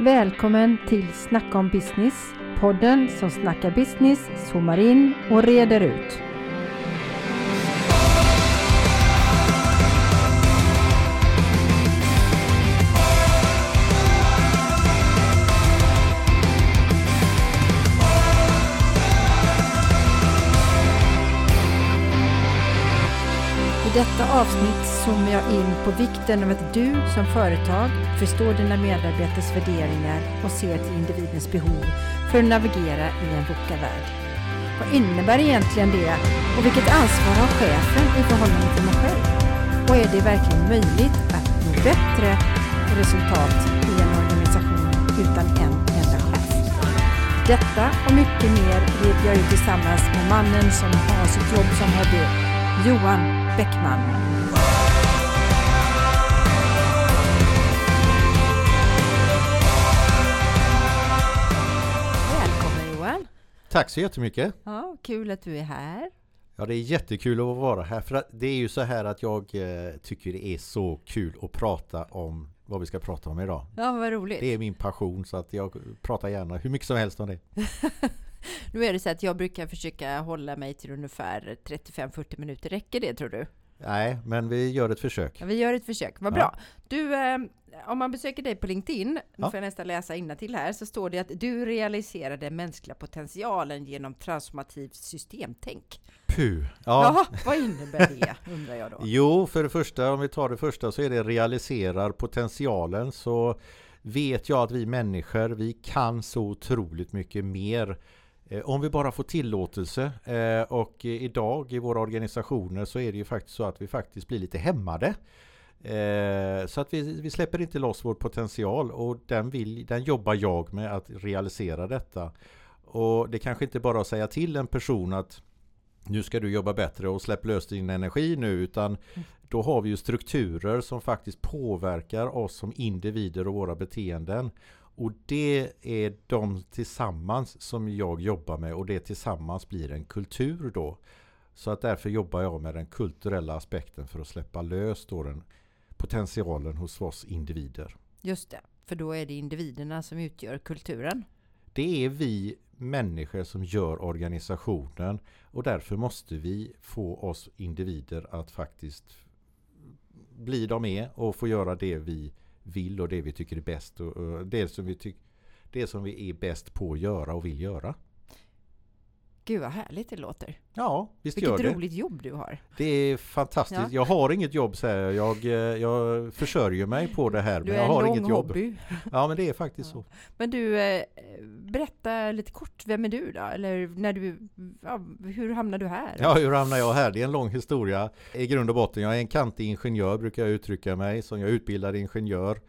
Välkommen till Snacka om business, podden som snackar business, zoomar in och reder ut. Detta avsnitt zoomar jag in på vikten av att du som företag förstår dina medarbetares värderingar och ser till individens behov för att navigera i en VUCA-värld. Vad innebär egentligen det och vilket ansvar har chefen i förhållande till mig själv? Och är det verkligen möjligt att nå bättre resultat i en organisation utan en enda chef? Detta och mycket mer reder jag ut tillsammans med mannen som har sitt jobb som hobby, Johan Bäckman. Välkommen Johan! Tack så jättemycket! Ja, kul att du är här. Ja, det är jättekul att vara här för det är ju så här att jag eh, tycker det är så kul att prata om vad vi ska prata om idag. Ja, vad roligt. Det är min passion så att jag pratar gärna hur mycket som helst om det. nu är det så att jag brukar försöka hålla mig till ungefär 35-40 minuter. Räcker det tror du? Nej, men vi gör ett försök. Ja, vi gör ett försök, vad bra. Du, eh, om man besöker dig på LinkedIn, ja. nu får jag nästan läsa till här, så står det att du realiserar den mänskliga potentialen genom transformativt systemtänk. Puh! Ja. ja, vad innebär det undrar jag då? Jo, för det första, om vi tar det första så är det realiserar potentialen så vet jag att vi människor, vi kan så otroligt mycket mer Eh, om vi bara får tillåtelse eh, och eh, idag i våra organisationer så är det ju faktiskt så att vi faktiskt blir lite hämmade. Så att vi, vi släpper inte loss vår potential och den, vill, den jobbar jag med att realisera detta. Och det kanske inte bara att säga till en person att nu ska du jobba bättre och släpp lös din energi nu utan då har vi ju strukturer som faktiskt påverkar oss som individer och våra beteenden. Och det är de tillsammans som jag jobbar med och det tillsammans blir en kultur då. Så att därför jobbar jag med den kulturella aspekten för att släppa lös då den potentialen hos oss individer. Just det, för då är det individerna som utgör kulturen. Det är vi människor som gör organisationen och därför måste vi få oss individer att faktiskt bli de är och få göra det vi vill och det vi tycker är bäst och, och det, som vi tycker det som vi är bäst på att göra och vill göra. Gud vad härligt det låter. Ja, visst Vilket gör det. Vilket roligt jobb du har. Det är fantastiskt. Ja. Jag har inget jobb säger jag. jag. Eh, jag försörjer mig på det här. Du men jag har inget jobb. Hobby. Ja, men det är faktiskt ja. så. Men du, eh, berätta lite kort. Vem är du då? Eller när du, ja, hur hamnade du här? Ja, hur hamnade jag här? Det är en lång historia. I grund och botten, jag är en kantig ingenjör brukar jag uttrycka mig. Som jag är utbildad ingenjör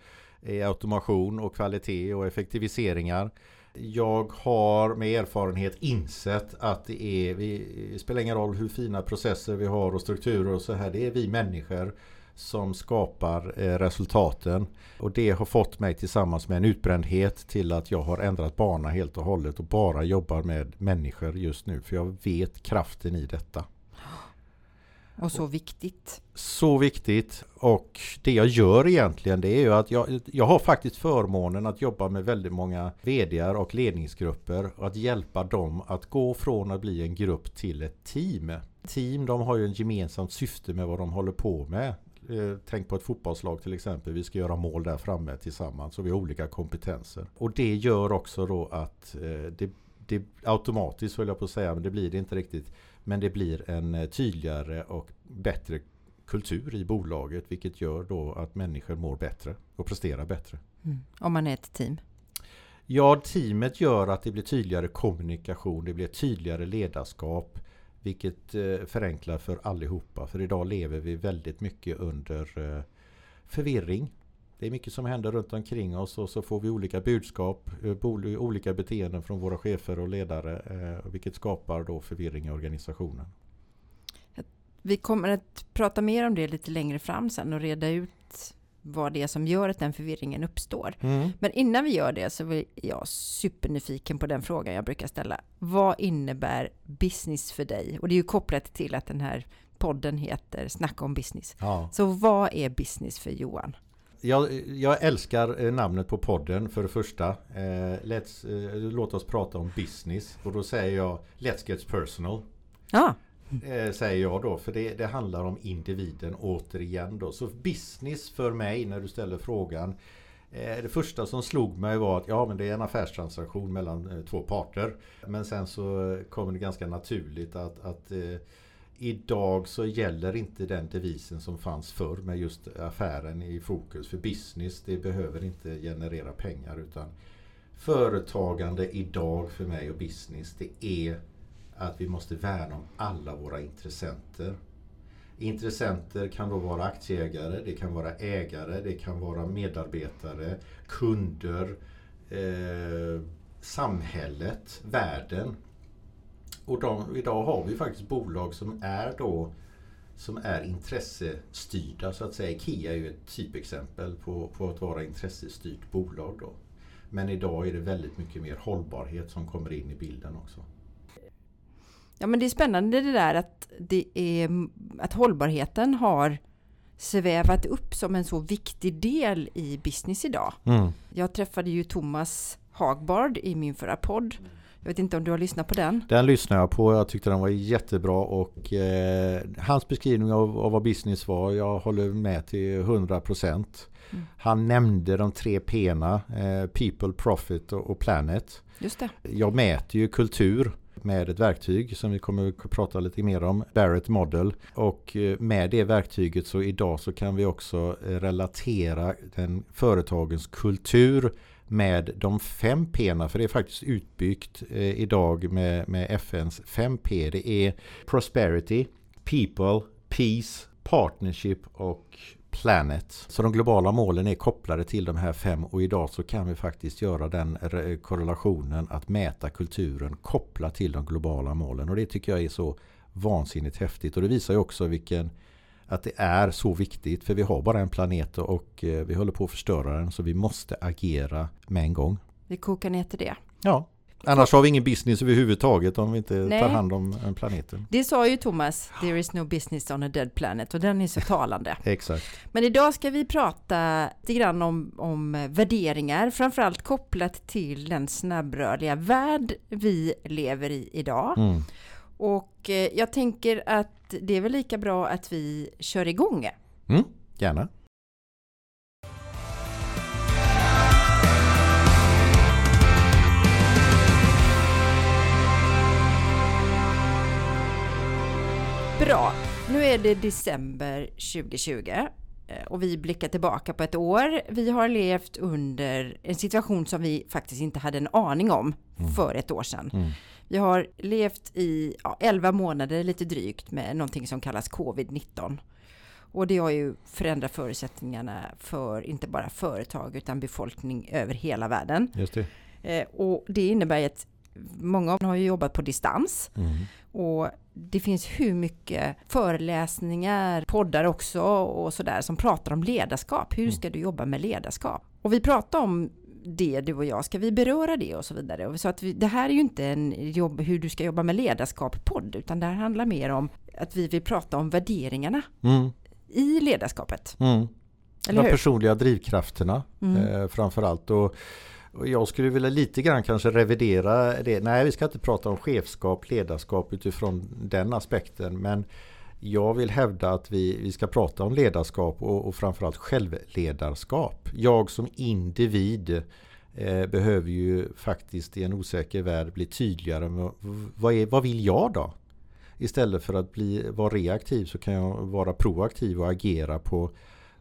i automation och kvalitet och effektiviseringar. Jag har med erfarenhet insett att det är, vi, det spelar ingen roll hur fina processer vi har och strukturer och så här. Det är vi människor som skapar eh, resultaten. Och det har fått mig tillsammans med en utbrändhet till att jag har ändrat bana helt och hållet och bara jobbar med människor just nu. För jag vet kraften i detta. Och så viktigt. Så viktigt. Och det jag gör egentligen det är ju att jag, jag har faktiskt förmånen att jobba med väldigt många VDR och ledningsgrupper och att hjälpa dem att gå från att bli en grupp till ett team. Team de har ju ett gemensamt syfte med vad de håller på med. Eh, tänk på ett fotbollslag till exempel. Vi ska göra mål där framme tillsammans och vi har olika kompetenser. Och det gör också då att eh, det, det automatiskt höll jag på att säga, men det blir det inte riktigt men det blir en eh, tydligare och bättre kultur i bolaget vilket gör då att människor mår bättre och presterar bättre. Mm. Om man är ett team? Ja, teamet gör att det blir tydligare kommunikation, det blir tydligare ledarskap vilket eh, förenklar för allihopa. För idag lever vi väldigt mycket under eh, förvirring. Det är mycket som händer runt omkring oss och så får vi olika budskap, eh, olika beteenden från våra chefer och ledare eh, vilket skapar då förvirring i organisationen. Vi kommer att prata mer om det lite längre fram sen och reda ut vad det är som gör att den förvirringen uppstår. Mm. Men innan vi gör det så är jag supernyfiken på den frågan jag brukar ställa. Vad innebär business för dig? Och det är ju kopplat till att den här podden heter Snacka om business. Ja. Så vad är business för Johan? Jag, jag älskar eh, namnet på podden för det första. Eh, let's, eh, låt oss prata om business. Och då säger jag Let's get personal. Ja. Säger jag då. För det, det, handlar om individen återigen då. Så business för mig när du ställer frågan. Det första som slog mig var att ja men det är en affärstransaktion mellan två parter. Men sen så kommer det ganska naturligt att, att Idag så gäller inte den devisen som fanns förr med just affären i fokus. För business det behöver inte generera pengar utan Företagande idag för mig och business det är att vi måste värna om alla våra intressenter. Intressenter kan då vara aktieägare, det kan vara ägare, det kan vara medarbetare, kunder, eh, samhället, världen. Och de, idag har vi faktiskt bolag som är då som är intressestyrda så att säga. IKEA är ju ett typexempel på, på att vara intressestyrt bolag. Då. Men idag är det väldigt mycket mer hållbarhet som kommer in i bilden också. Ja men det är spännande det där att, det är, att hållbarheten har svävat upp som en så viktig del i business idag. Mm. Jag träffade ju Thomas Hagbard i min förra podd jag vet inte om du har lyssnat på den? Den lyssnade jag på. Jag tyckte den var jättebra och eh, hans beskrivning av, av vad business var, jag håller med till 100 procent. Mm. Han nämnde de tre P'na, eh, People, Profit och, och, Planet. Just det. Jag mäter ju kultur med ett verktyg som vi kommer att prata lite mer om, Barrett Model. Och eh, med det verktyget så idag så kan vi också eh, relatera den företagens kultur med de fem P. För det är faktiskt utbyggt eh, idag med, med FNs fem P. Det är Prosperity, People, Peace, Partnership och Planet. Så de globala målen är kopplade till de här fem och idag så kan vi faktiskt göra den eh, korrelationen att mäta kulturen kopplat till de globala målen. Och det tycker jag är så vansinnigt häftigt. Och det visar ju också vilken att det är så viktigt för vi har bara en planet och eh, vi håller på att förstöra den så vi måste agera med en gång. Vi kokar ner till det. Ja, annars har vi ingen business överhuvudtaget om vi inte Nej. tar hand om planeten. Det sa ju Thomas, there is no business on a dead planet och den är så talande. Exakt. Men idag ska vi prata lite grann om, om värderingar, framförallt kopplat till den snabbrörliga värld vi lever i idag. Mm. Och eh, jag tänker att det är väl lika bra att vi kör igång. Mm, gärna. Bra, nu är det december 2020 eh, och vi blickar tillbaka på ett år. Vi har levt under en situation som vi faktiskt inte hade en aning om mm. för ett år sedan. Mm. Vi har levt i ja, 11 månader lite drygt med någonting som kallas covid-19. Och det har ju förändrat förutsättningarna för inte bara företag utan befolkning över hela världen. Just det. Eh, och det innebär att många har ju jobbat på distans. Mm. Och det finns hur mycket föreläsningar, poddar också och sådär som pratar om ledarskap. Hur mm. ska du jobba med ledarskap? Och vi pratar om det du och jag, ska vi beröra det och så vidare. Så att vi, det här är ju inte en jobb hur du ska jobba med ledarskap-podd, utan det här handlar mer om att vi vill prata om värderingarna mm. i ledarskapet. Mm. Eller De personliga drivkrafterna mm. eh, framförallt. Och, och jag skulle vilja lite grann kanske revidera det. Nej, vi ska inte prata om chefskap, ledarskap utifrån den aspekten, men jag vill hävda att vi, vi ska prata om ledarskap och, och framförallt självledarskap. Jag som individ eh, behöver ju faktiskt i en osäker värld bli tydligare med vad, är, vad vill jag då? Istället för att bli, vara reaktiv så kan jag vara proaktiv och agera på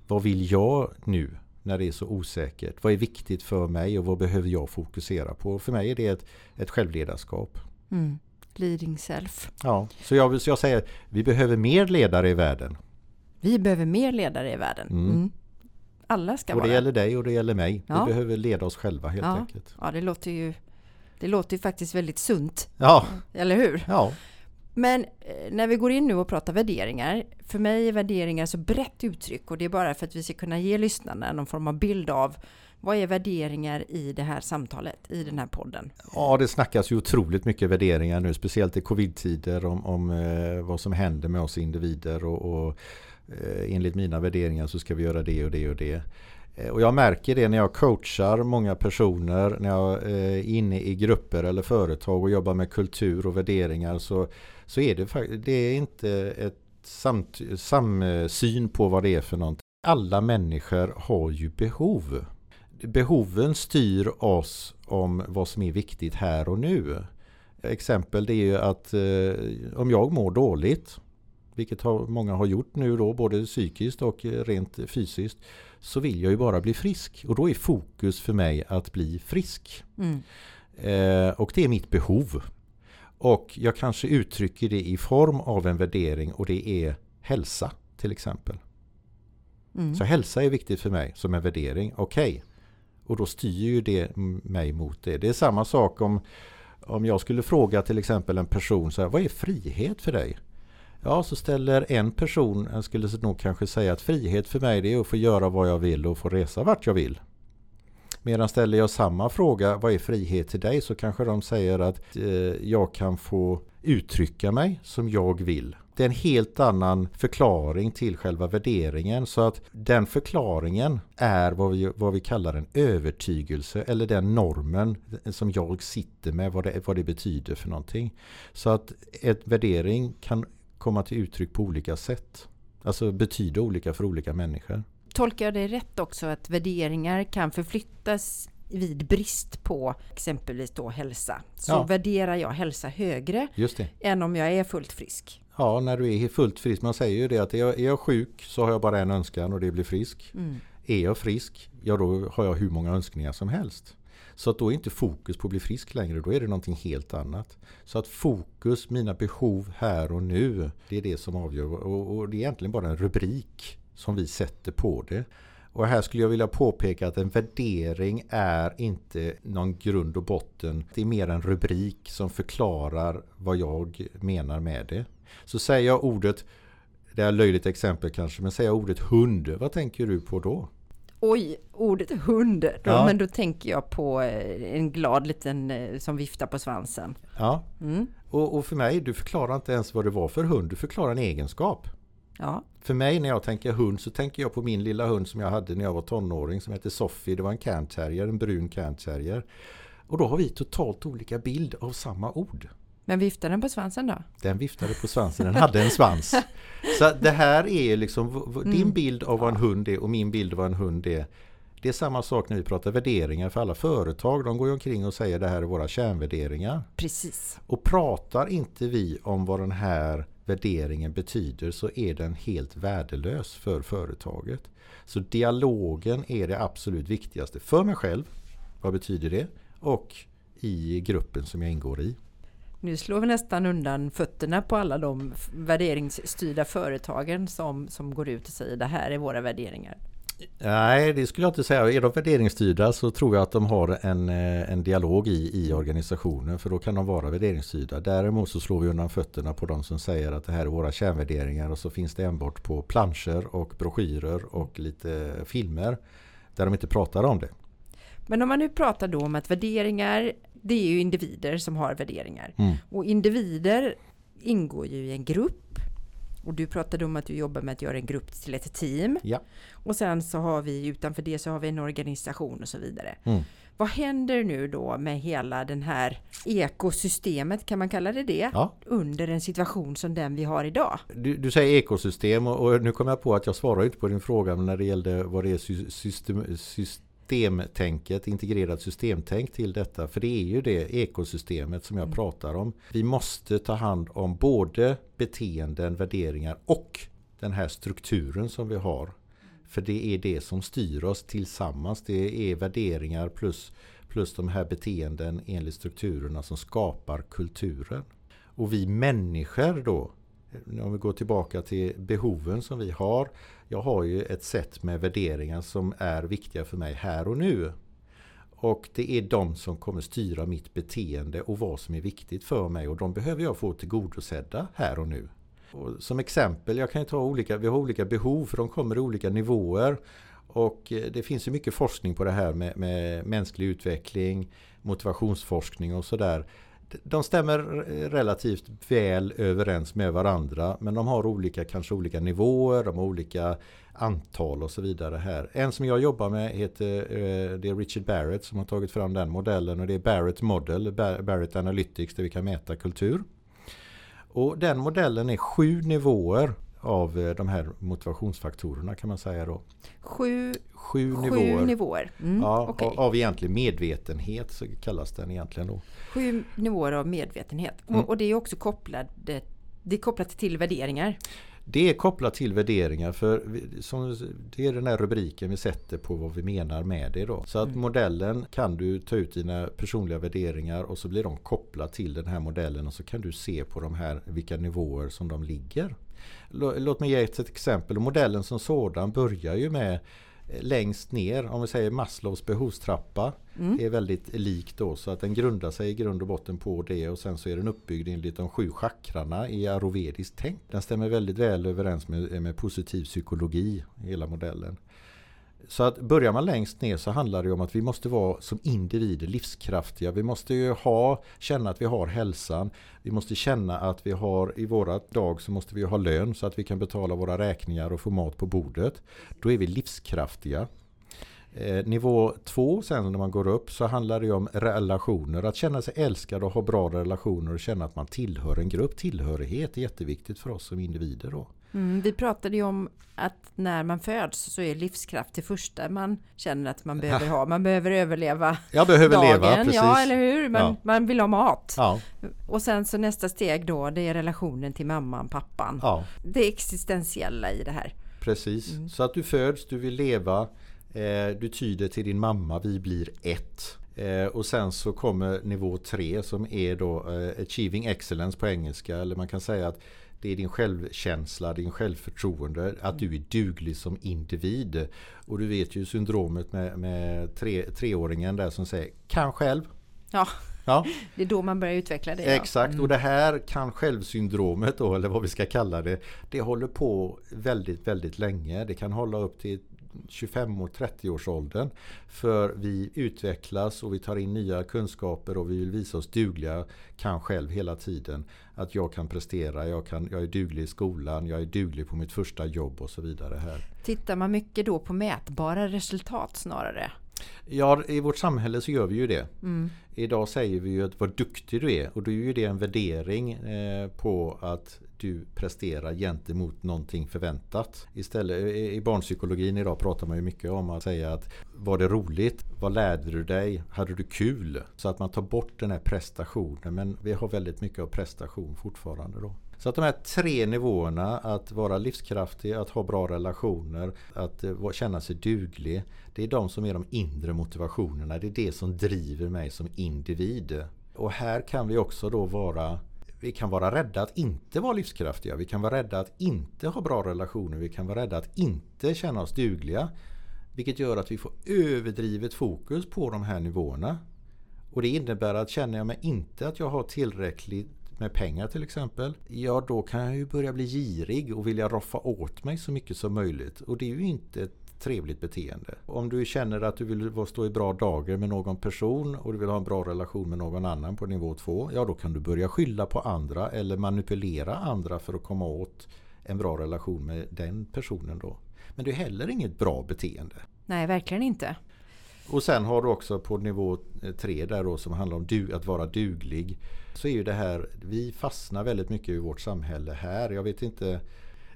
vad vill jag nu när det är så osäkert? Vad är viktigt för mig och vad behöver jag fokusera på? För mig är det ett, ett självledarskap. Mm leading self. Ja, så jag, så jag säger vi behöver mer ledare i världen. Vi behöver mer ledare i världen. Mm. Mm. Alla ska och vara det gäller dig och det gäller mig. Ja. Vi behöver leda oss själva helt ja. enkelt. Ja, det låter ju det låter ju faktiskt väldigt sunt. Ja. Eller hur? Ja. Men eh, när vi går in nu och pratar värderingar. För mig är värderingar så brett uttryck och det är bara för att vi ska kunna ge lyssnarna någon form av bild av vad är värderingar i det här samtalet, i den här podden? Ja, det snackas ju otroligt mycket värderingar nu, speciellt i covid-tider om, om eh, vad som händer med oss individer och, och eh, enligt mina värderingar så ska vi göra det och det och det. Eh, och jag märker det när jag coachar många personer, när jag eh, är inne i grupper eller företag och jobbar med kultur och värderingar så, så är det, det är inte ett samt, samsyn på vad det är för någonting. Alla människor har ju behov. Behoven styr oss om vad som är viktigt här och nu. Exempel det är ju att eh, om jag mår dåligt, vilket har, många har gjort nu då, både psykiskt och rent fysiskt, så vill jag ju bara bli frisk. Och då är fokus för mig att bli frisk. Mm. Eh, och det är mitt behov. Och jag kanske uttrycker det i form av en värdering och det är hälsa till exempel. Mm. Så hälsa är viktigt för mig som en värdering. Okej. Okay. Och då styr ju det mig mot det. Det är samma sak om, om jag skulle fråga till exempel en person så här, vad är frihet för dig? Ja, så ställer en person, jag skulle nog kanske säga att frihet för mig det är att få göra vad jag vill och få resa vart jag vill. Medan ställer jag samma fråga, vad är frihet till dig? Så kanske de säger att eh, jag kan få uttrycka mig som jag vill. Det är en helt annan förklaring till själva värderingen. Så att den förklaringen är vad vi, vad vi kallar en övertygelse eller den normen som jag sitter med, vad det, vad det betyder för någonting. Så att ett värdering kan komma till uttryck på olika sätt. Alltså betyda olika för olika människor. Tolkar jag det rätt också att värderingar kan förflyttas vid brist på exempelvis då hälsa. Så ja. värderar jag hälsa högre än om jag är fullt frisk. Ja, när du är fullt frisk. Man säger ju det att är jag, är jag sjuk så har jag bara en önskan och det blir frisk. Mm. Är jag frisk, ja då har jag hur många önskningar som helst. Så att då är inte fokus på att bli frisk längre, då är det någonting helt annat. Så att fokus, mina behov här och nu, det är det som avgör. Och, och det är egentligen bara en rubrik som vi sätter på det. Och här skulle jag vilja påpeka att en värdering är inte någon grund och botten. Det är mer en rubrik som förklarar vad jag menar med det. Så säger jag ordet, det är ett löjligt exempel kanske, men säger jag ordet hund, vad tänker du på då? Oj, ordet hund. Då, ja. Men då tänker jag på eh, en glad liten eh, som viftar på svansen. Ja, mm. och, och, för mig, du förklarar inte ens vad det var för hund, du förklarar en egenskap. Ja. För mig när jag tänker hund så tänker jag på min lilla hund som jag hade när jag var tonåring som heter Sofie. Det var en canterrier, en brun canterrier. Och då har vi totalt olika bild av samma ord. Men viftade den på svansen då? Den viftade på svansen, den hade en svans. Så det här är liksom din mm. bild av vad en hund är och min bild av vad en hund är. Det är samma sak när vi pratar värderingar för alla företag. De går ju omkring och säger det här är våra kärnvärderingar. Precis. Och pratar inte vi om vad den här värderingen betyder så är den helt värdelös för företaget. Så dialogen är det absolut viktigaste för mig själv. Vad betyder det? Och i gruppen som jag ingår i. Nu slår vi nästan undan fötterna på alla de värderingsstyrda företagen som, som går ut och säger det här är våra värderingar. Nej, det skulle jag inte säga. Är de värderingsstyrda så tror jag att de har en, eh, en dialog i, i organisationen för då kan de vara värderingsstyrda. Däremot så slår vi undan fötterna på de som säger att det här är våra kärnvärderingar och så finns det enbart på planscher och broschyrer och lite filmer där de inte pratar om det. Men om man nu pratar då om att värderingar, det är ju individer som har värderingar. Mm. Och individer ingår ju i en grupp och du pratade om att du jobbar med att göra en grupp till ett team. Ja. Och sen så har vi utanför det så har vi en organisation och så vidare. Mm. Vad händer nu då med hela den här ekosystemet, kan man kalla det det? Ja. Under en situation som den vi har idag. Du, du säger ekosystem och, och, nu kommer jag på att jag svarar inte på din fråga när det gällde vad det är system, system systemtänket, integrerat systemtänk till detta. För det är ju det ekosystemet som jag mm. pratar om. Vi måste ta hand om både beteenden, värderingar och den här strukturen som vi har. För det är det som styr oss tillsammans. Det är värderingar plus, plus de här beteenden enligt strukturerna som skapar kulturen. Och vi människor då, om vi går tillbaka till behoven som vi har jag har ju ett sätt med värderingar som är viktiga för mig här och nu. Och det är de som kommer styra mitt beteende och vad som är viktigt för mig och de behöver jag få tillgodosedda här och nu. Och som exempel, jag kan ta olika, vi har olika behov för de kommer i olika nivåer. Och eh, det finns ju mycket forskning på det här med, med mänsklig utveckling, motivationsforskning och sådär de stämmer relativt väl överens med varandra men de har olika, kanske olika nivåer, de har olika antal och så vidare här. En som jag jobbar med heter eh, det är Richard Barrett som har tagit fram den modellen och det är Barrett Model, Barrett Analytics där vi kan mäta kultur. Och den modellen är sju nivåer av eh, de här motivationsfaktorerna kan man säga då. Sju, sju, sju nivåer. nivåer. Mm, ja, okay. Av egentligen medvetenhet så kallas den egentligen då. Sju nivåer av medvetenhet. Mm. Och, och, det är också kopplat, det, det är kopplat till värderingar. Det är kopplat till värderingar för som, det är den här rubriken vi sätter på vad vi menar med det. Då. Så att mm. modellen kan du ta ut dina personliga värderingar och så blir de kopplade till den här modellen och så kan du se på de här vilka nivåer som de ligger. Låt mig ge ett exempel. Modellen som sådan börjar ju med längst ner, om vi säger Maslows behovstrappa, mm. är väldigt lik då så att den grundar sig i grund och botten på det och sen så är den uppbyggd enligt de sju chakrarna i arovediskt tänk. Den stämmer väldigt väl överens med, med positiv psykologi, hela modellen. Så att börjar man längst ner så handlar det om att vi måste vara som individer livskraftiga. Vi måste ju ha, känna att vi har hälsan. Vi måste känna att vi har, i våra dag så måste vi ha lön så att vi kan betala våra räkningar och få mat på bordet. Då är vi livskraftiga. Eh, nivå två sen när man går upp så handlar det om relationer. Att känna sig älskad och ha bra relationer och känna att man tillhör en grupp. Tillhörighet är jätteviktigt för oss som individer. Då. Mm, vi pratade ju om att när man föds så är livskraft det första man känner att man behöver ha. Man behöver överleva Jag behöver dagen. leva, precis. Ja, eller hur? Man, ja. man vill ha mat. Ja. Och sen så nästa steg då, det är relationen till mamman, pappan. Ja. Det existentiella i det här. Precis, mm. så att du föds, du vill leva, du tyder till din mamma, vi blir ett. Eh, och sen så kommer nivå tre som är då eh, Achieving Excellence på engelska. Eller man kan säga att det är din självkänsla, din självförtroende, att du är duglig som individ. Och du vet ju syndromet med, med tre, treåringen där som säger kan själv. Ja. Ja. Det är då man börjar utveckla det. Exakt, mm. och det här kan självsyndromet då, eller vad vi ska kalla det, det håller på väldigt, väldigt länge. Det kan hålla upp till 25 år, 30 års åldern. För vi utvecklas och vi tar in nya kunskaper och vi vill visa oss dugliga, kan själv hela tiden. Att jag kan prestera, jag, kan, jag är duglig i skolan, jag är duglig på mitt första jobb och så vidare här. Tittar man mycket då på mätbara resultat snarare? Ja, i vårt samhälle så gör vi ju det. Mm. Idag säger vi ju att vad duktig du är och då är ju det en värdering eh, på att du presterar gentemot någonting förväntat. Istället i barnpsykologin idag pratar man ju mycket om att säga att var det roligt? Vad lärde du dig? Hade du kul? Så att man tar bort den här prestationen men vi har väldigt mycket av prestation fortfarande då. Så att de här tre nivåerna, att vara livskraftig, att ha bra relationer, att eh, känna sig duglig. Det är de som är de inre motivationerna. Det är det som driver mig som individ. Och här kan vi också då vara vi kan vara rädda att inte vara livskraftiga. Vi kan vara rädda att inte ha bra relationer. Vi kan vara rädda att inte känna oss dugliga. Vilket gör att vi får överdrivet fokus på de här nivåerna. Och det innebär att känner jag mig inte att jag har tillräckligt med pengar till exempel. Ja då kan jag ju börja bli girig och vilja roffa åt mig så mycket som möjligt. Och det är ju inte ett trevligt beteende. Om du känner att du vill stå i bra dagar med någon person och du vill ha en bra relation med någon annan på nivå 2. Ja då kan du börja skylla på andra eller manipulera andra för att komma åt en bra relation med den personen då. Men det är heller inget bra beteende. Nej, verkligen inte. Och sen har du också på nivå 3 där då som handlar om att vara duglig. Så är ju det här, vi fastnar väldigt mycket i vårt samhälle här. Jag vet inte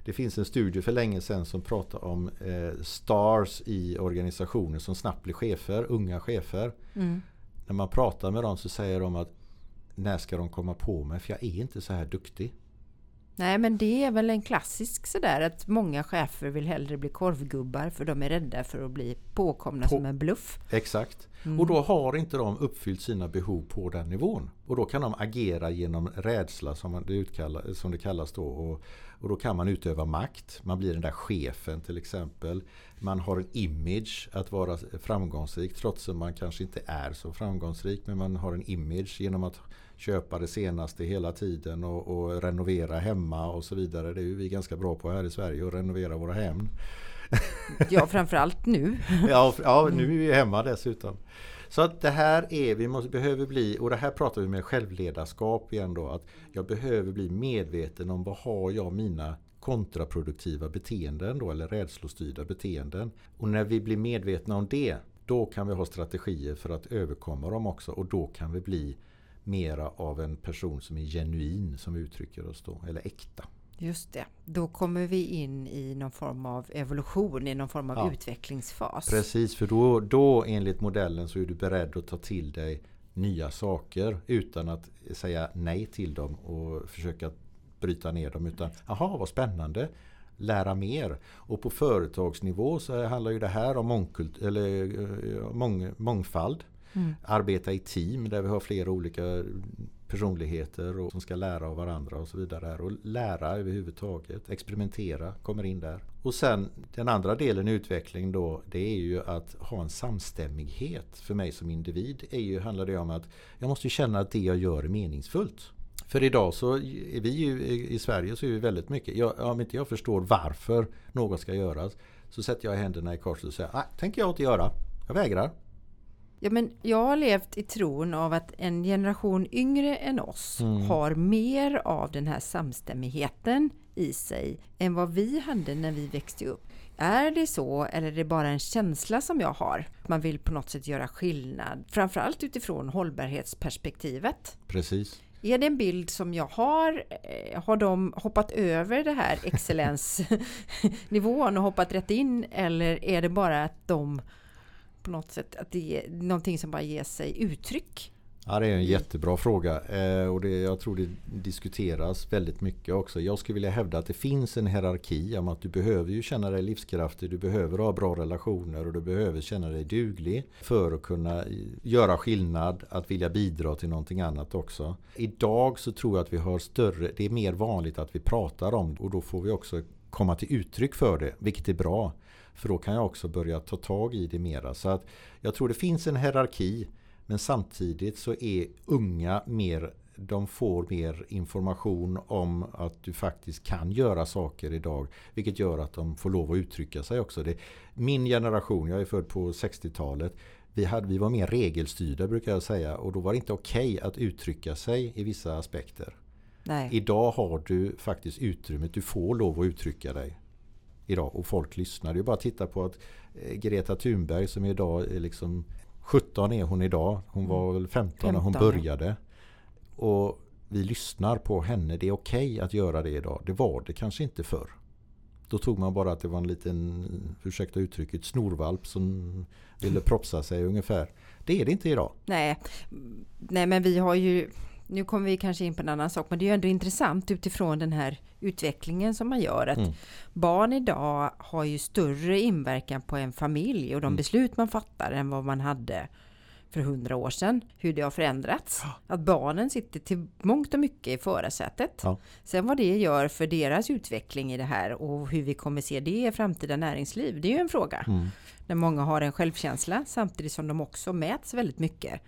det finns en studie för länge sedan som pratar om eh, stars i organisationer som snabbt blir chefer, unga chefer. Mm. När man pratar med dem så säger de att när ska de komma på mig för jag är inte så här duktig. Nej men det är väl en klassisk sådär att många chefer vill hellre bli korvgubbar för de är rädda för att bli påkomna på, som en bluff. Exakt. Mm. Och då har inte de uppfyllt sina behov på den nivån. Och då kan de agera genom rädsla som det, utkalla, som det kallas då. Och, och då kan man utöva makt. Man blir den där chefen till exempel. Man har en image att vara framgångsrik trots att man kanske inte är så framgångsrik. Men man har en image genom att köpa det senaste hela tiden och, och renovera hemma och så vidare. Det är ju vi ganska bra på här i Sverige att renovera våra hem. Ja, framförallt nu. ja, ja, nu är vi hemma dessutom. Så att det här är, vi måste, behöver bli, och det här pratar vi med självledarskap igen då, att jag behöver bli medveten om vad har jag mina kontraproduktiva beteenden då, eller rädslostyrda beteenden. Och när vi blir medvetna om det, då kan vi ha strategier för att överkomma dem också och då kan vi bli mera av en person som är genuin, som uttrycker oss då, eller äkta. Just det. Då kommer vi in i någon form av evolution, i någon form av ja. utvecklingsfas. Precis, för då, då enligt modellen så är du beredd att ta till dig nya saker utan att säga nej till dem och försöka bryta ner dem. Utan, jaha vad spännande, lära mer. Och på företagsnivå så handlar ju det här om mångkult, eller, eh, mång, mångfald. Mm. Arbeta i team där vi har flera olika personligheter och som ska lära av varandra och så vidare. Och lära överhuvudtaget, experimentera, kommer in där. Och sen den andra delen i utveckling då, det är ju att ha en samstämmighet för mig som individ. Är ju, handlar det om att jag måste känna att det jag gör är meningsfullt. För idag så är vi ju i Sverige så är vi väldigt mycket, jag, om inte jag förstår varför något ska göras så sätter jag händerna i kors och säger nej, tänker jag inte göra. Jag vägrar. Ja, men jag har levt i tron av att en generation yngre än oss mm. har mer av den här samstämmigheten i sig än vad vi hade när vi växte upp. Är det så eller är det bara en känsla som jag har? Man vill på något sätt göra skillnad, framförallt utifrån hållbarhetsperspektivet. Precis. Är det en bild som jag har? Eh, har de hoppat över det här excellensnivån och hoppat rätt in? Eller är det bara att de på något sätt, att det är någonting som bara ger sig uttryck? Ja, det är en jättebra fråga eh, och det, jag tror det diskuteras väldigt mycket också. Jag skulle vilja hävda att det finns en hierarki om att du behöver ju känna dig livskraftig, du behöver ha bra relationer och du behöver känna dig duglig för att kunna göra skillnad, att vilja bidra till någonting annat också. Idag så tror jag att vi har större, det är mer vanligt att vi pratar om det och då får vi också komma till uttryck för det, vilket är bra. För då kan jag också börja ta tag i det mera. Så att jag tror det finns en hierarki men samtidigt så är unga mer de får mer information om att du faktiskt kan göra saker idag. Vilket gör att de får lov att uttrycka sig också. Det, min generation, jag är född på 60-talet. Vi, hade, vi var mer regelstyrda brukar jag säga. Och då var det inte okej okay att uttrycka sig i vissa aspekter. Nej. Idag har du faktiskt utrymmet. Du får lov att uttrycka dig. Idag. Och folk lyssnar. Det är bara att titta på att eh, Greta Thunberg som idag är liksom 17 är hon idag. Hon var väl 15, 15 när hon började. Och vi lyssnar på henne. Det är okej okay att göra det idag. Det var det kanske inte förr. Då tog man bara att det var en liten, ursäkta uttrycket, snorvalp som ville propsa sig ungefär. Det är det inte idag. Nej, Nej men vi har ju nu kommer vi kanske in på en annan sak, men det är ju ändå intressant utifrån den här utvecklingen som man gör. Att mm. Barn idag har ju större inverkan på en familj och de mm. beslut man fattar än vad man hade för hundra år sedan. Hur det har förändrats. Ja. Att barnen sitter till mångt och mycket i förarsätet. Ja. Sen vad det gör för deras utveckling i det här och hur vi kommer se det i framtida näringsliv. Det är ju en fråga. Mm när många har en självkänsla samtidigt som de också mäts väldigt mycket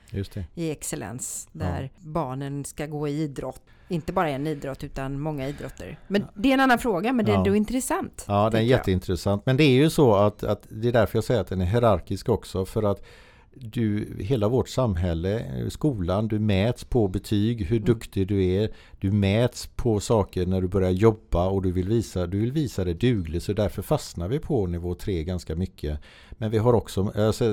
i excellens där ja. barnen ska gå i idrott. Inte bara en idrott utan många idrotter. Men ja. det är en annan fråga men det är ändå intressant. Ja, det är jätteintressant. Men det är ju så att, att det är därför jag säger att den är hierarkisk också för att du, hela vårt samhälle, skolan, du mäts på betyg, hur mm. duktig du är. Du mäts på saker när du börjar jobba och du vill visa, du vill visa dig duglig. Så därför fastnar vi på nivå 3 ganska mycket. Men vi har också,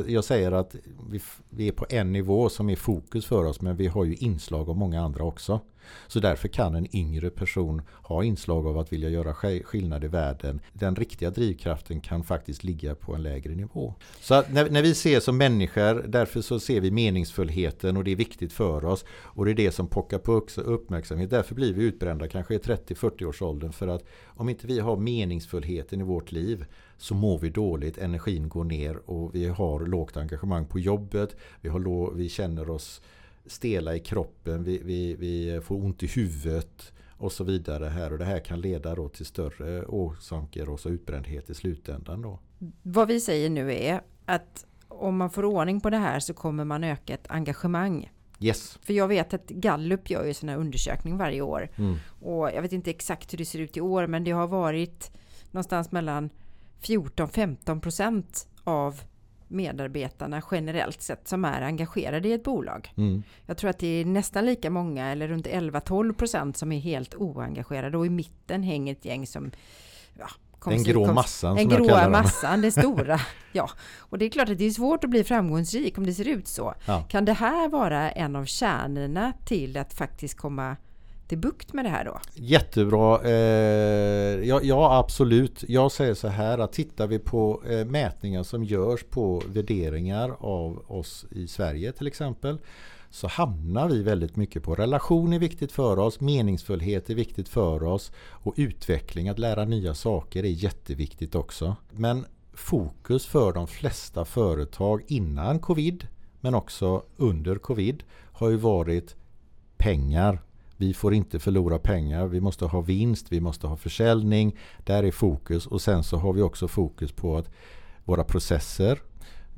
jag säger att vi, vi är på en nivå som är fokus för oss men vi har ju inslag av många andra också. Så därför kan en yngre person ha inslag av att vilja göra skillnad i världen. Den riktiga drivkraften kan faktiskt ligga på en lägre nivå. Så när, när, vi ser som människor, därför så ser vi meningsfullheten och det är viktigt för oss. Och det är det som pockar på uppmärksamhet. Därför blir vi utbrända kanske i 30-40 års åldern. För att om inte vi har meningsfullheten i vårt liv så mår vi dåligt, energin går ner och vi har lågt engagemang på jobbet. Vi, har vi känner oss stela i kroppen, vi, vi, vi får ont i huvudet och så vidare här och det här kan leda då till större orsaker och så utbrändhet i slutändan då. Vad vi säger nu är att om man får ordning på det här så kommer man öka ett engagemang. Yes. För jag vet att Gallup gör ju sådana undersökning varje år. Mm. Och jag vet inte exakt hur det ser ut i år men det har varit någonstans mellan 14-15 procent av medarbetarna generellt sett som är engagerade i ett bolag. Mm. Jag tror att det är nästan lika många eller runt 11-12 procent som är helt oengagerade och i mitten hänger ett gäng som ja, den grå massan Den gråa massan, det stora. ja, och det är klart att det är svårt att bli framgångsrik om det ser ut så. Ja. Kan det här vara en av kärnorna till att faktiskt komma till bukt med det här då? Jättebra. Eh, ja, ja, absolut. Jag säger så här att tittar vi på eh, mätningar som görs på värderingar av oss i Sverige till exempel så hamnar vi väldigt mycket på relation är viktigt för oss, meningsfullhet är viktigt för oss och utveckling, att lära nya saker är jätteviktigt också. Men fokus för de flesta företag innan covid men också under covid har ju varit pengar. Vi får inte förlora pengar, vi måste ha vinst, vi måste ha försäljning. Där är fokus och sen så har vi också fokus på att våra processer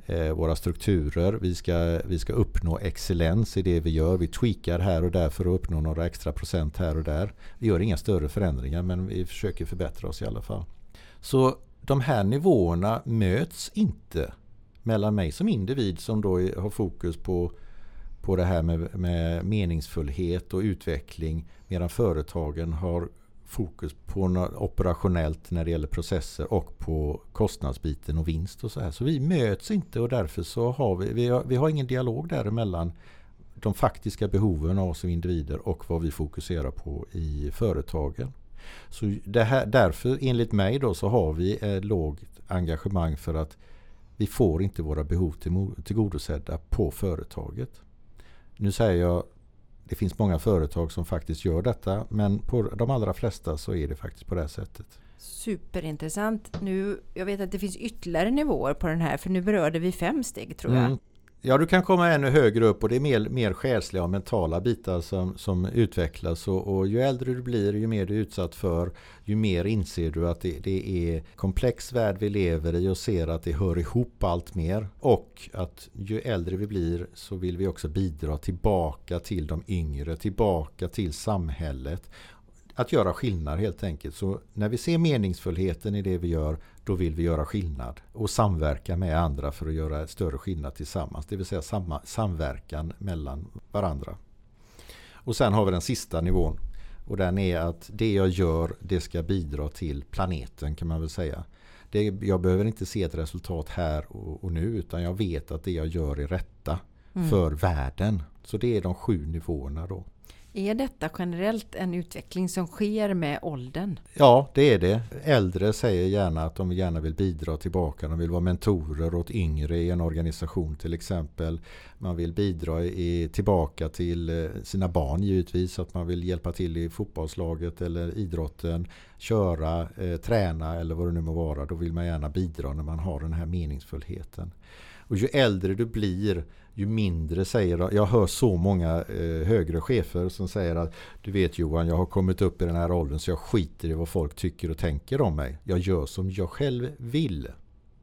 eh, våra strukturer. Vi ska, vi ska uppnå excellens i det vi gör. Vi tweakar här och där för att uppnå några extra procent här och där. Vi gör inga större förändringar men vi försöker förbättra oss i alla fall. Så de här nivåerna möts inte mellan mig som individ som då har fokus på, på det här med, med meningsfullhet och utveckling medan företagen har fokus på något operationellt när det gäller processer och på kostnadsbiten och vinst och så här. Så vi möts inte och därför så har vi, vi har, vi har ingen dialog däremellan de faktiska behoven av oss som individer och vad vi fokuserar på i företagen. Så det här, därför enligt mig då så har vi ett lågt engagemang för att vi får inte våra behov tillgodosedda på företaget. Nu säger jag det finns många företag som faktiskt gör detta men på de allra flesta så är det faktiskt på det här sättet. Superintressant. Nu, jag vet att det finns ytterligare nivåer på den här för nu berörde vi fem steg tror jag. Mm. Ja, du kan komma ännu högre upp och det är mer, mer själsliga och mentala bitar som, som utvecklas. Och, och ju äldre du blir, ju mer du är utsatt för, ju mer inser du att det, det är komplex värld vi lever i och ser att det hör ihop allt mer. Och att ju äldre vi blir så vill vi också bidra tillbaka till de yngre, tillbaka till samhället att göra skillnad helt enkelt. Så när vi ser meningsfullheten i det vi gör, då vill vi göra skillnad och samverka med andra för att göra större skillnad tillsammans. Det vill säga samma, samverkan mellan varandra. Och sen har vi den sista nivån. Och den är att det jag gör, det ska bidra till planeten kan man väl säga. Det, jag behöver inte se ett resultat här och, och, nu utan jag vet att det jag gör är rätta mm. för världen. Så det är de sju nivåerna då. Är detta generellt en utveckling som sker med åldern? Ja, det är det. Äldre säger gärna att de gärna vill bidra tillbaka. De vill vara mentorer åt yngre i en organisation till exempel. Man vill bidra i, tillbaka till eh, sina barn givetvis. Att man vill hjälpa till i fotbollslaget eller idrotten. Köra, eh, träna eller vad det nu må vara. Då vill man gärna bidra när man har den här meningsfullheten. Och ju äldre du blir ju mindre säger Jag hör så många eh, högre chefer som säger att Du vet Johan, jag har kommit upp i den här åldern så jag skiter i vad folk tycker och tänker om mig. Jag gör som jag själv vill.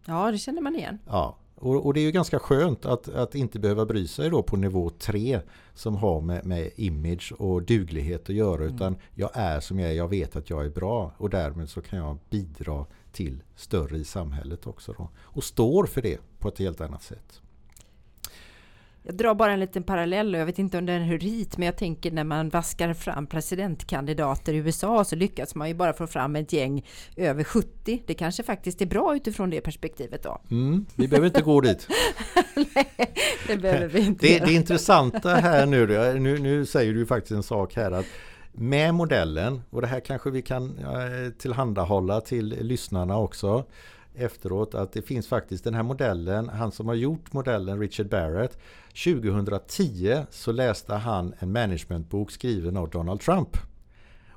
Ja, det känner man igen. Ja, och, och det är ju ganska skönt att, att inte behöva bry sig då på nivå 3 som har med, med image och duglighet att göra mm. utan jag är som jag är, jag vet att jag är bra och därmed så kan jag bidra till större i samhället också då. Och står för det på ett helt annat sätt. Jag drar bara en liten parallell och jag vet inte om det är en hit, men jag tänker när man vaskar fram presidentkandidater i USA så lyckas man ju bara få fram ett gäng över 70. Det kanske faktiskt är bra utifrån det perspektivet då. Mm, vi behöver inte gå dit. Nej, det behöver vi inte. Det, det intressanta här nu, nu, nu säger du faktiskt en sak här att med modellen, och det här kanske vi kan eh, tillhandahålla till lyssnarna också efteråt att det finns faktiskt den här modellen, han som har gjort modellen Richard Barrett 2010 så läste han en managementbok skriven av Donald Trump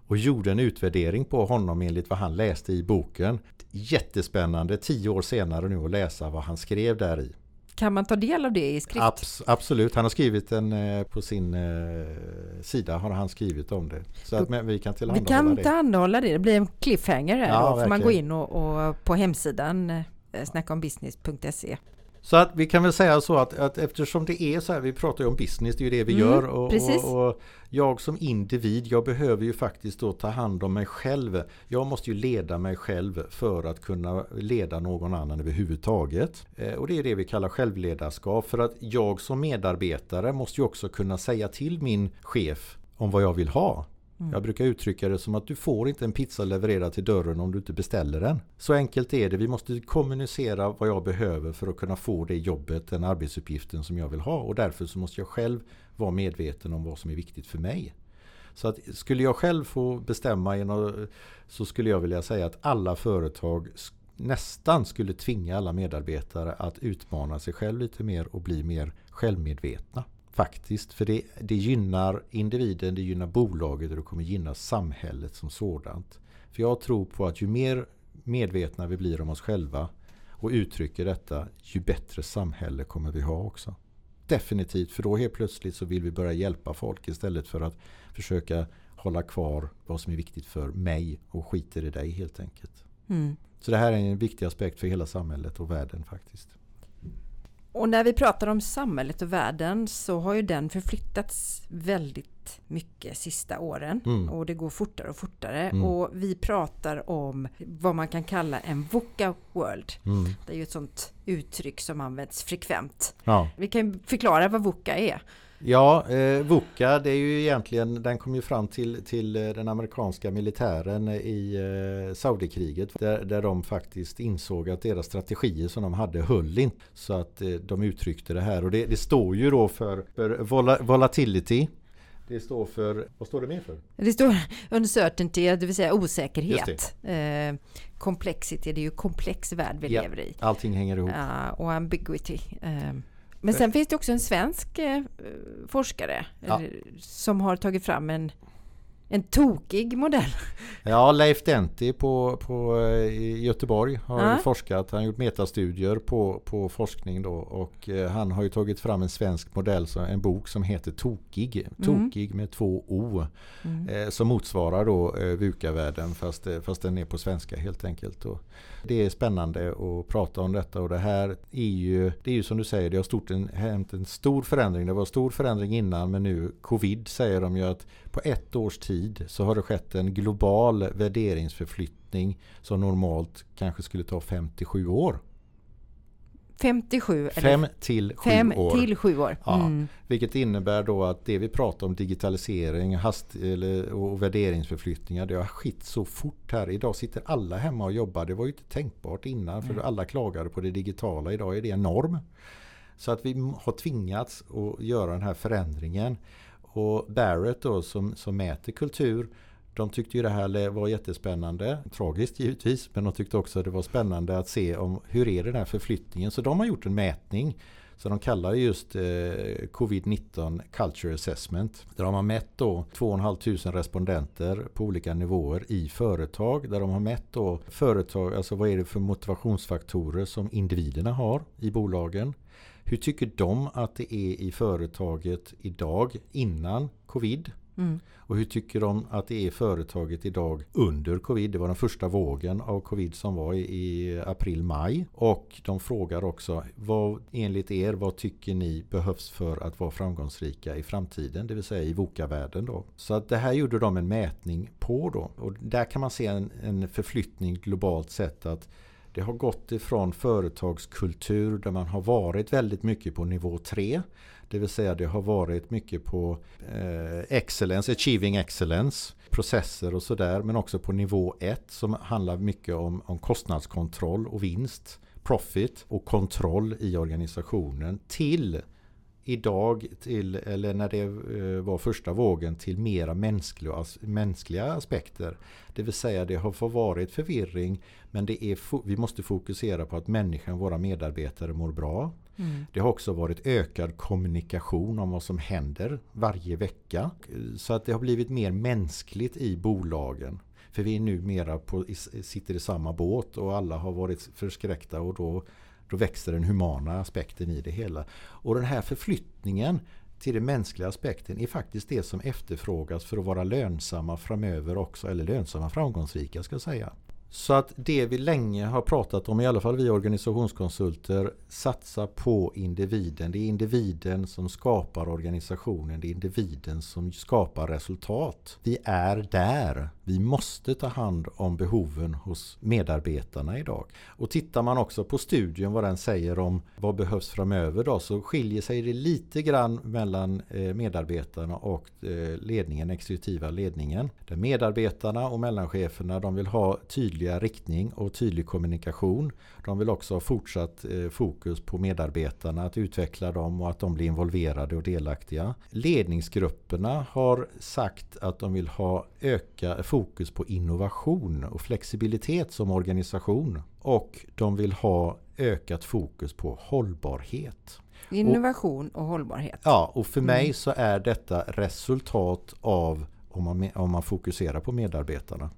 och gjorde en utvärdering på honom enligt vad han läste i boken. Jättespännande, tio år senare nu att läsa vad han skrev där i. Kan man ta del av det i skrift? Abs absolut, han har skrivit en eh, på sin eh, sida har han skrivit om det. Så att, men vi kan tillhandahålla det. Vi kan det. tillhandahålla det, det blir en cliffhanger här ja, då. Får man gå in och, och på hemsidan eh, snackaombusiness.se Så att vi kan väl säga så att, att eftersom det är så här, vi pratar ju om business, det är ju det vi Mm, gör. Och, precis. och, och jag som individ, jag behöver ju faktiskt då ta hand om mig själv. Jag måste ju leda mig själv för att kunna leda någon annan överhuvudtaget. Eh, och det är det vi kallar självledarskap. För att jag som medarbetare måste ju också kunna säga till min chef om vad jag vill ha. Mm. Jag brukar uttrycka det som att du får inte en pizza levererad till dörren om du inte beställer den. Så enkelt är det. Vi måste kommunicera vad jag behöver för att kunna få det jobbet, den arbetsuppgiften som jag vill ha. Och därför så måste jag själv vara medveten om vad som är viktigt för mig. Så att skulle jag själv få bestämma så skulle jag vilja säga att alla företag nästan skulle tvinga alla medarbetare att utmana sig själv lite mer och bli mer självmedvetna. Faktiskt, för det, det gynnar individen, det gynnar bolaget och det kommer gynna samhället som sådant. För jag tror på att ju mer medvetna vi blir om oss själva och uttrycker detta, ju bättre samhälle kommer vi ha också. Definitivt, för då helt plötsligt så vill vi börja hjälpa folk istället för att försöka hålla kvar vad som är viktigt för mig och skiter i dig helt enkelt. Mm. Så det här är en viktig aspekt för hela samhället och världen faktiskt. Och när vi pratar om samhället och världen så har ju den förflyttats väldigt mycket sista åren Mm. och det går fortare och fortare Mm. och vi pratar om vad man kan kalla en VUCA world. Mm. Det är ju ett sånt uttryck som används frekvent. Ja, Vi kan förklara vad VUCA är. Ja eh, VUCA det är ju egentligen, den kom ju fram till, till eh, den amerikanska militären i eh, Saudikriget där, där de faktiskt insåg att deras strategier som de hade höll inte. Så att eh, de uttryckte det här och det, det står ju då för, för vola, volatility. Det står för, vad står det mer för? Det står uncertainty, det vill säga osäkerhet. Eh, complexity, det är ju komplex värld vi Ja. lever i. Allting hänger ihop. Ja, och ambiguity. Eh, men sen finns det också en svensk eh, forskare Ja. eh, som har tagit fram en, en tokig modell. Ja, Leif Denti på, på, eh, i Göteborg har Ja. forskat. Han har gjort metastudier på, på forskning då och eh, han har ju tagit fram en svensk modell, en bok som heter Tokig. Tokig med två O. Mm. Eh, som motsvarar då eh, VUCA-världen fast, eh, fast den är på svenska helt enkelt. Och det är spännande att prata om detta och det här är ju, det är ju som du säger, det har stort en, hänt en stor förändring. Det var stor förändring innan men nu covid säger de ju att på ett års tid så har det skett en global värderingsförflyttning som normalt kanske skulle ta 57 år. 57 eller 5 till 7 fem år. till 7 år. Ja. Mm. Vilket innebär då att det vi pratar om digitalisering hast, och värderingsförflyttningar det har skett så fort här. Idag sitter alla hemma och jobbar. Det var ju inte tänkbart innan för alla klagade på det digitala. Idag är det en norm. Så att vi har tvingats att göra den här förändringen. Och Barrett då som, som mäter kultur de tyckte ju det här var jättespännande. Tragiskt givetvis. Men de tyckte också att det var spännande att se om hur är den här förflyttningen. Så de har gjort en mätning. Så de kallar just eh, Covid-19 Culture Assessment. Där de har mätt då 2 500 respondenter på olika nivåer i företag. Där de har mätt då företag, alltså vad är det för motivationsfaktorer som individerna har i bolagen. Hur tycker de att det är i företaget idag innan covid? Mm. Och hur tycker de att det är i företaget idag under covid? Det var den första vågen av covid som var i, april-maj. Och de frågar också, vad, enligt er, vad tycker ni behövs för att vara framgångsrika i framtiden? Det vill säga i Voka-världen. då. Så att det här gjorde de en mätning på då. Och där kan man se en, en förflyttning globalt sett att det har gått ifrån företagskultur där man har varit väldigt mycket på nivå 3. Det vill säga det har varit mycket på eh, excellence, achieving excellence, processer och sådär. Men också på nivå 1 som handlar mycket om, om kostnadskontroll och vinst, profit och kontroll i organisationen till idag till, eller när det eh, var första vågen till mera mänskliga, mänskliga aspekter. Det vill säga det har varit förvirring men det är, vi måste fokusera på att människan, våra medarbetare mår bra. Mm. Det har också varit ökad kommunikation om vad som händer varje vecka. Så att det har blivit mer mänskligt i bolagen. För vi är numera på, sitter i samma båt och alla har varit förskräckta och då då växer den humana aspekten i det hela. Och den här förflyttningen till den mänskliga aspekten är faktiskt det som efterfrågas för att vara lönsamma framöver också. Eller lönsamma framgångsrika ska jag säga. Så att det vi länge har pratat om, i alla fall vi organisationskonsulter, satsa på individen. Det är individen som skapar organisationen, det är individen som skapar resultat. Vi är där. Vi måste ta hand om behoven hos medarbetarna idag. Och tittar man också på studien vad den säger om vad behövs framöver då så skiljer sig det lite grann mellan eh, medarbetarna och eh, ledningen, exekutiva ledningen. Där medarbetarna och mellancheferna de vill ha tydliga riktning och tydlig kommunikation. De vill också ha fortsatt eh, fokus på medarbetarna, att utveckla dem och att de blir involverade och delaktiga. Ledningsgrupperna har sagt att de vill ha öka fokus på innovation och flexibilitet som organisation. Och de vill ha ökat fokus på hållbarhet. Innovation och, och hållbarhet. Ja, och för mig mm. så är detta resultat av om man, om man fokuserar på medarbetarna.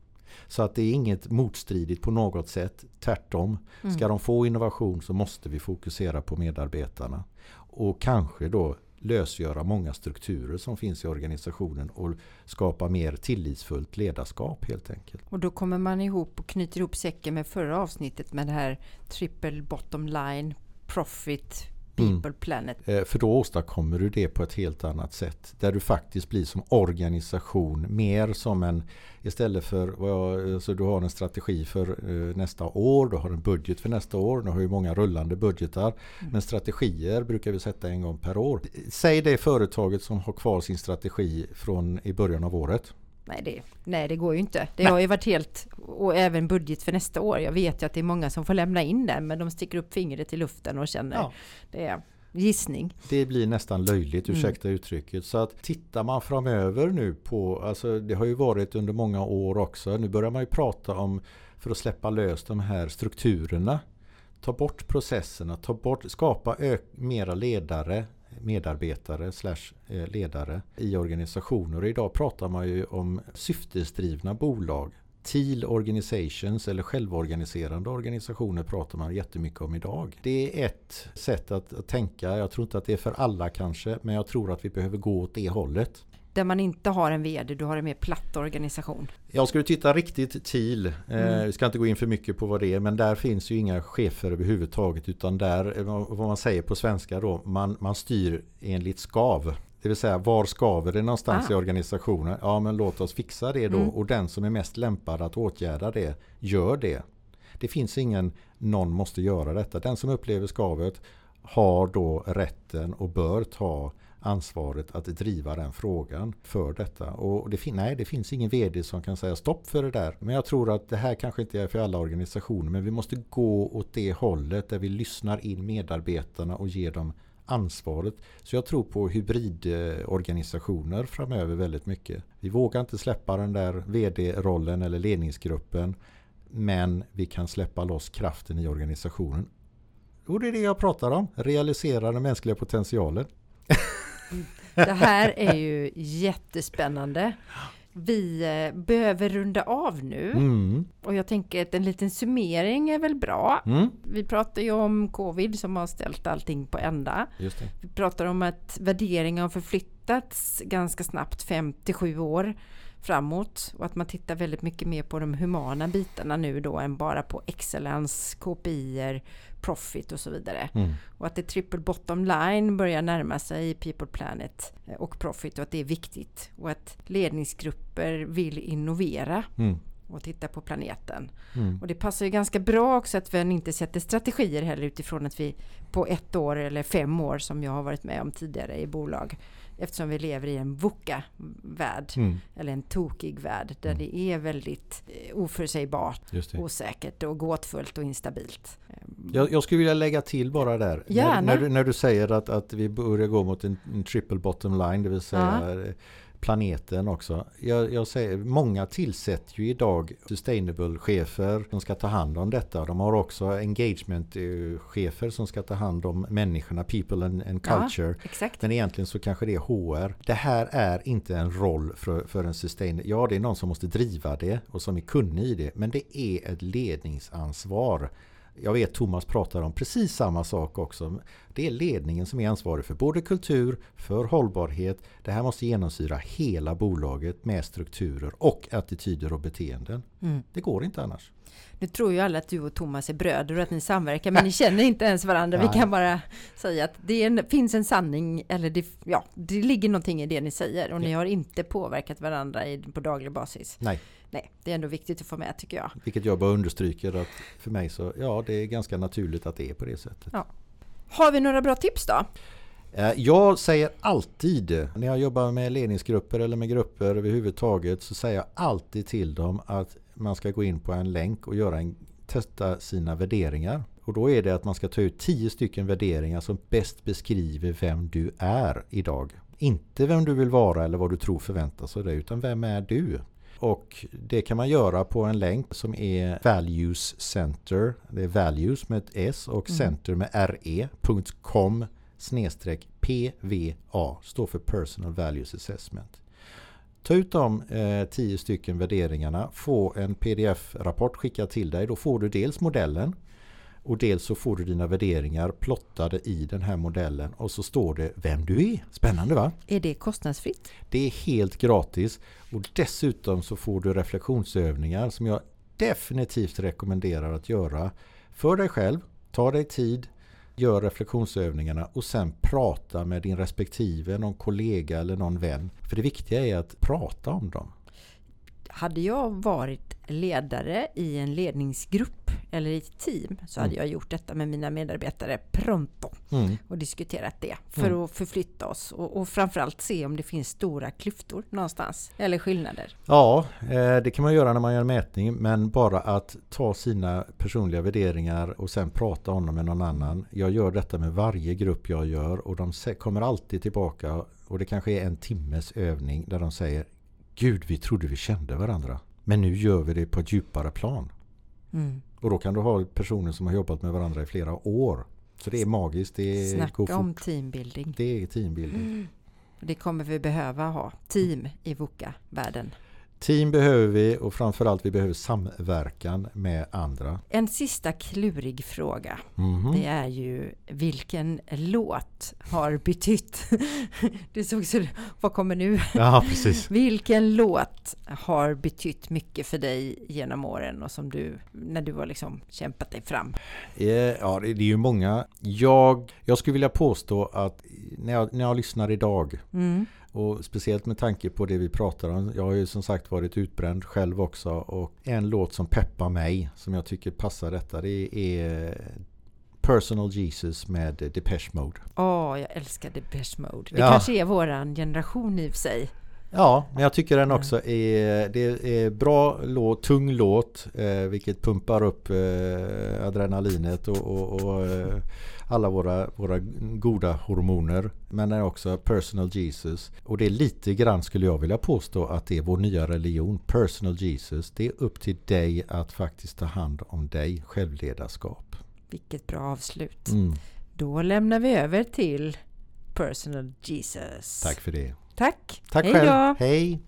Så att det är inget motstridigt på något sätt. Tvärtom. Ska mm. de få innovation så måste vi fokusera på medarbetarna. Och kanske då lösgöra många strukturer som finns i organisationen och skapa mer tillitsfullt ledarskap helt enkelt. Och då kommer man ihop och knyter ihop säcken med förra avsnittet med det här triple bottom line profit People mm. Planet. Eh, för då åstadkommer du det på ett helt annat sätt. Där du faktiskt blir som organisation mer som en istället för vad alltså du har en strategi för eh, nästa år, du har en budget för nästa år, du har ju många rullande budgetar. Mm. Men strategier brukar vi sätta en gång per år. Säg det företaget som har kvar sin strategi från i början av året. Nej det, nej, det går ju inte. Det nej. har ju varit helt... Och även budget för nästa år. Jag vet ju att det är många som får lämna in den, men de sticker upp fingret i luften och känner... Ja. Det är gissning. Det blir nästan löjligt, mm. ursäkta mm. uttrycket. Så att tittar man framöver nu på... Alltså det har ju varit under många år också. Nu börjar man ju prata om, för att släppa lös de här strukturerna. Ta bort processerna, ta bort, skapa mera ledare, medarbetare slash eh, ledare i organisationer. Och idag pratar man ju om syftesdrivna bolag. TEAL organizations eller självorganiserande organisationer pratar man jättemycket om idag. Det är ett sätt att tänka. Jag tror inte att det är för alla kanske, men jag tror att vi behöver gå åt det hållet där man inte har en VD, du har en mer platt organisation. Jag skulle titta riktigt TIL. Eh, mm. Vi ska inte gå in för mycket på vad det är, men där finns ju inga chefer överhuvudtaget utan där, eh, vad man säger på svenska då, man, man styr enligt skav. Det vill säga var skaver det någonstans ah. i organisationen? Ja men låt oss fixa det då mm. och den som är mest lämpad att åtgärda det gör det. Det finns ingen någon måste göra detta. Den som upplever skavet har då rätten och bör ta ansvaret att driva den frågan för detta. Och det, nej, det finns ingen VD som kan säga stopp för det där. Men jag tror att det här kanske inte är för alla organisationer. Men vi måste gå åt det hållet där vi lyssnar in medarbetarna och ger dem ansvaret. Så jag tror på hybridorganisationer framöver väldigt mycket. Vi vågar inte släppa den där VD-rollen eller ledningsgruppen. Men vi kan släppa loss kraften i organisationen. Och det är det jag pratar om. Realisera den mänskliga potentialen. Det här är ju jättespännande. Vi eh, behöver runda av nu. Mm. Och jag tänker att en liten summering är väl bra. Mm. Vi pratar ju om covid som har ställt allting på ända. Vi pratar om att värderingar har förflyttats ganska snabbt, 57 år framåt och att man tittar väldigt mycket mer på de humana bitarna nu då än bara på excellence, KPI, profit och så vidare. Mm. Och att det triple bottom line börjar närma sig People Planet och profit och att det är viktigt. Och att ledningsgrupper vill innovera. Mm och titta på planeten. Mm. Och det passar ju ganska bra också att vi inte sätter strategier heller utifrån att vi på ett år eller fem år som jag har varit med om tidigare i bolag Eftersom vi lever i en VUCA-värld, mm. eller en tokig värld, där mm. det är väldigt eh, oförutsägbart, osäkert och gåtfullt och instabilt. Jag, jag, skulle vilja lägga till bara där. När, när, du, när du säger att, att vi börjar gå mot en, en triple bottom line, det vill säga ja eh, planeten också. Jag, jag, säger, många tillsätter ju idag sustainable-chefer som ska ta hand om detta. De har också engagement-chefer som ska ta hand om människorna, people and, and culture. Ja, Men egentligen så kanske det är HR. Det här är inte en roll för, för en sustainable. Ja, det är någon som måste driva det och som är kunnig i det. Men det är ett ledningsansvar jag vet Thomas pratar om precis samma sak också. Det är ledningen som är ansvarig för både kultur, för hållbarhet. Det här måste genomsyra hela bolaget med strukturer och attityder och beteenden. Mm. Det går inte annars. Nu tror ju alla att du och Thomas är bröder och att ni samverkar, men ni känner inte ens varandra. Vi kan bara säga att det en, finns en sanning, eller det, ja, det ligger någonting i det ni säger och ja. ni har inte påverkat varandra i, på daglig basis. Nej. Nej, det är ändå viktigt att få med tycker jag. Vilket jag bara understryker att för mig så, ja det är ganska naturligt att det är på det sättet. Ja. Har vi några bra tips då? Eh, jag säger alltid, när jag jobbar med ledningsgrupper eller med grupper överhuvudtaget, så säger jag alltid till dem att man ska gå in på en länk och göra en, testa sina värderingar. Och då är det att man ska ta ut tio stycken värderingar som bäst beskriver vem du är idag. Inte vem du vill vara eller vad du tror förväntas av dig, utan vem är du? Och det kan man göra på en länk som är Values Center. Det är Values med ett S och mm. Center med re.com snedstreck PVA står för Personal Values Assessment. Ta ut de eh, tio stycken värderingarna, få en pdf-rapport skickad till dig. Då får du dels modellen och dels så får du dina värderingar plottade i den här modellen och så står det vem du är. Spännande va? Är det kostnadsfritt? Det är helt gratis och dessutom så får du reflektionsövningar som jag definitivt rekommenderar att göra för dig själv. Ta dig tid, gör reflektionsövningarna och sen prata med din respektive, någon kollega eller någon vän. För det viktiga är att prata om dem. Hade jag varit ledare i en ledningsgrupp eller i ett team så hade mm. jag gjort detta med mina medarbetare pronto mm. och diskuterat det för mm. att förflytta oss och, och framförallt se om det finns stora klyftor någonstans eller skillnader. Ja, eh, det kan man göra när man gör en mätning men bara att ta sina personliga värderingar och sen prata om dem med någon annan. Jag gör detta med varje grupp jag gör och de kommer alltid tillbaka och det kanske är en timmes övning där de säger Gud, vi trodde vi kände varandra. Men nu gör vi det på ett djupare plan. Mm. Och då kan du ha personer som har jobbat med varandra i flera år. Så det är magiskt. Det Snacka om teambuilding. Det är teambuilding. Mm. Det kommer vi behöva ha. Team i VUCA-världen. Team behöver vi och framförallt vi behöver samverkan med andra. En sista klurig fråga. Mm. Det är ju vilken låt har betytt? Det såg så, vad kommer nu? Ja, precis. vilken låt har betytt mycket för dig genom åren och som du, när du har liksom kämpat dig fram? Eh, ja, det är ju många. Jag, jag skulle vilja påstå att när jag, när jag lyssnar idag mm och speciellt med tanke på det vi pratar om. Jag har ju som sagt varit utbränd själv också. Och en låt som peppar mig som jag tycker passar detta det är Personal Jesus med Depeche Mode. Åh, oh, jag älskar Depeche Mode. Det ja. kanske är våran generation i och för sig. Ja, men jag tycker den också är, det är bra låt, tung låt, eh, vilket pumpar upp eh, adrenalinet och, och, och eh, alla våra, våra goda hormoner. Men den är också personal Jesus. Och det är lite grann skulle jag vilja påstå att det är vår nya religion. Personal Jesus. Det är upp till dig att faktiskt ta hand om dig. Självledarskap. Vilket bra avslut. Mm. Då lämnar vi över till Personal Jesus. Tack för det. Tack. Tack Hej själv. Då. Hej.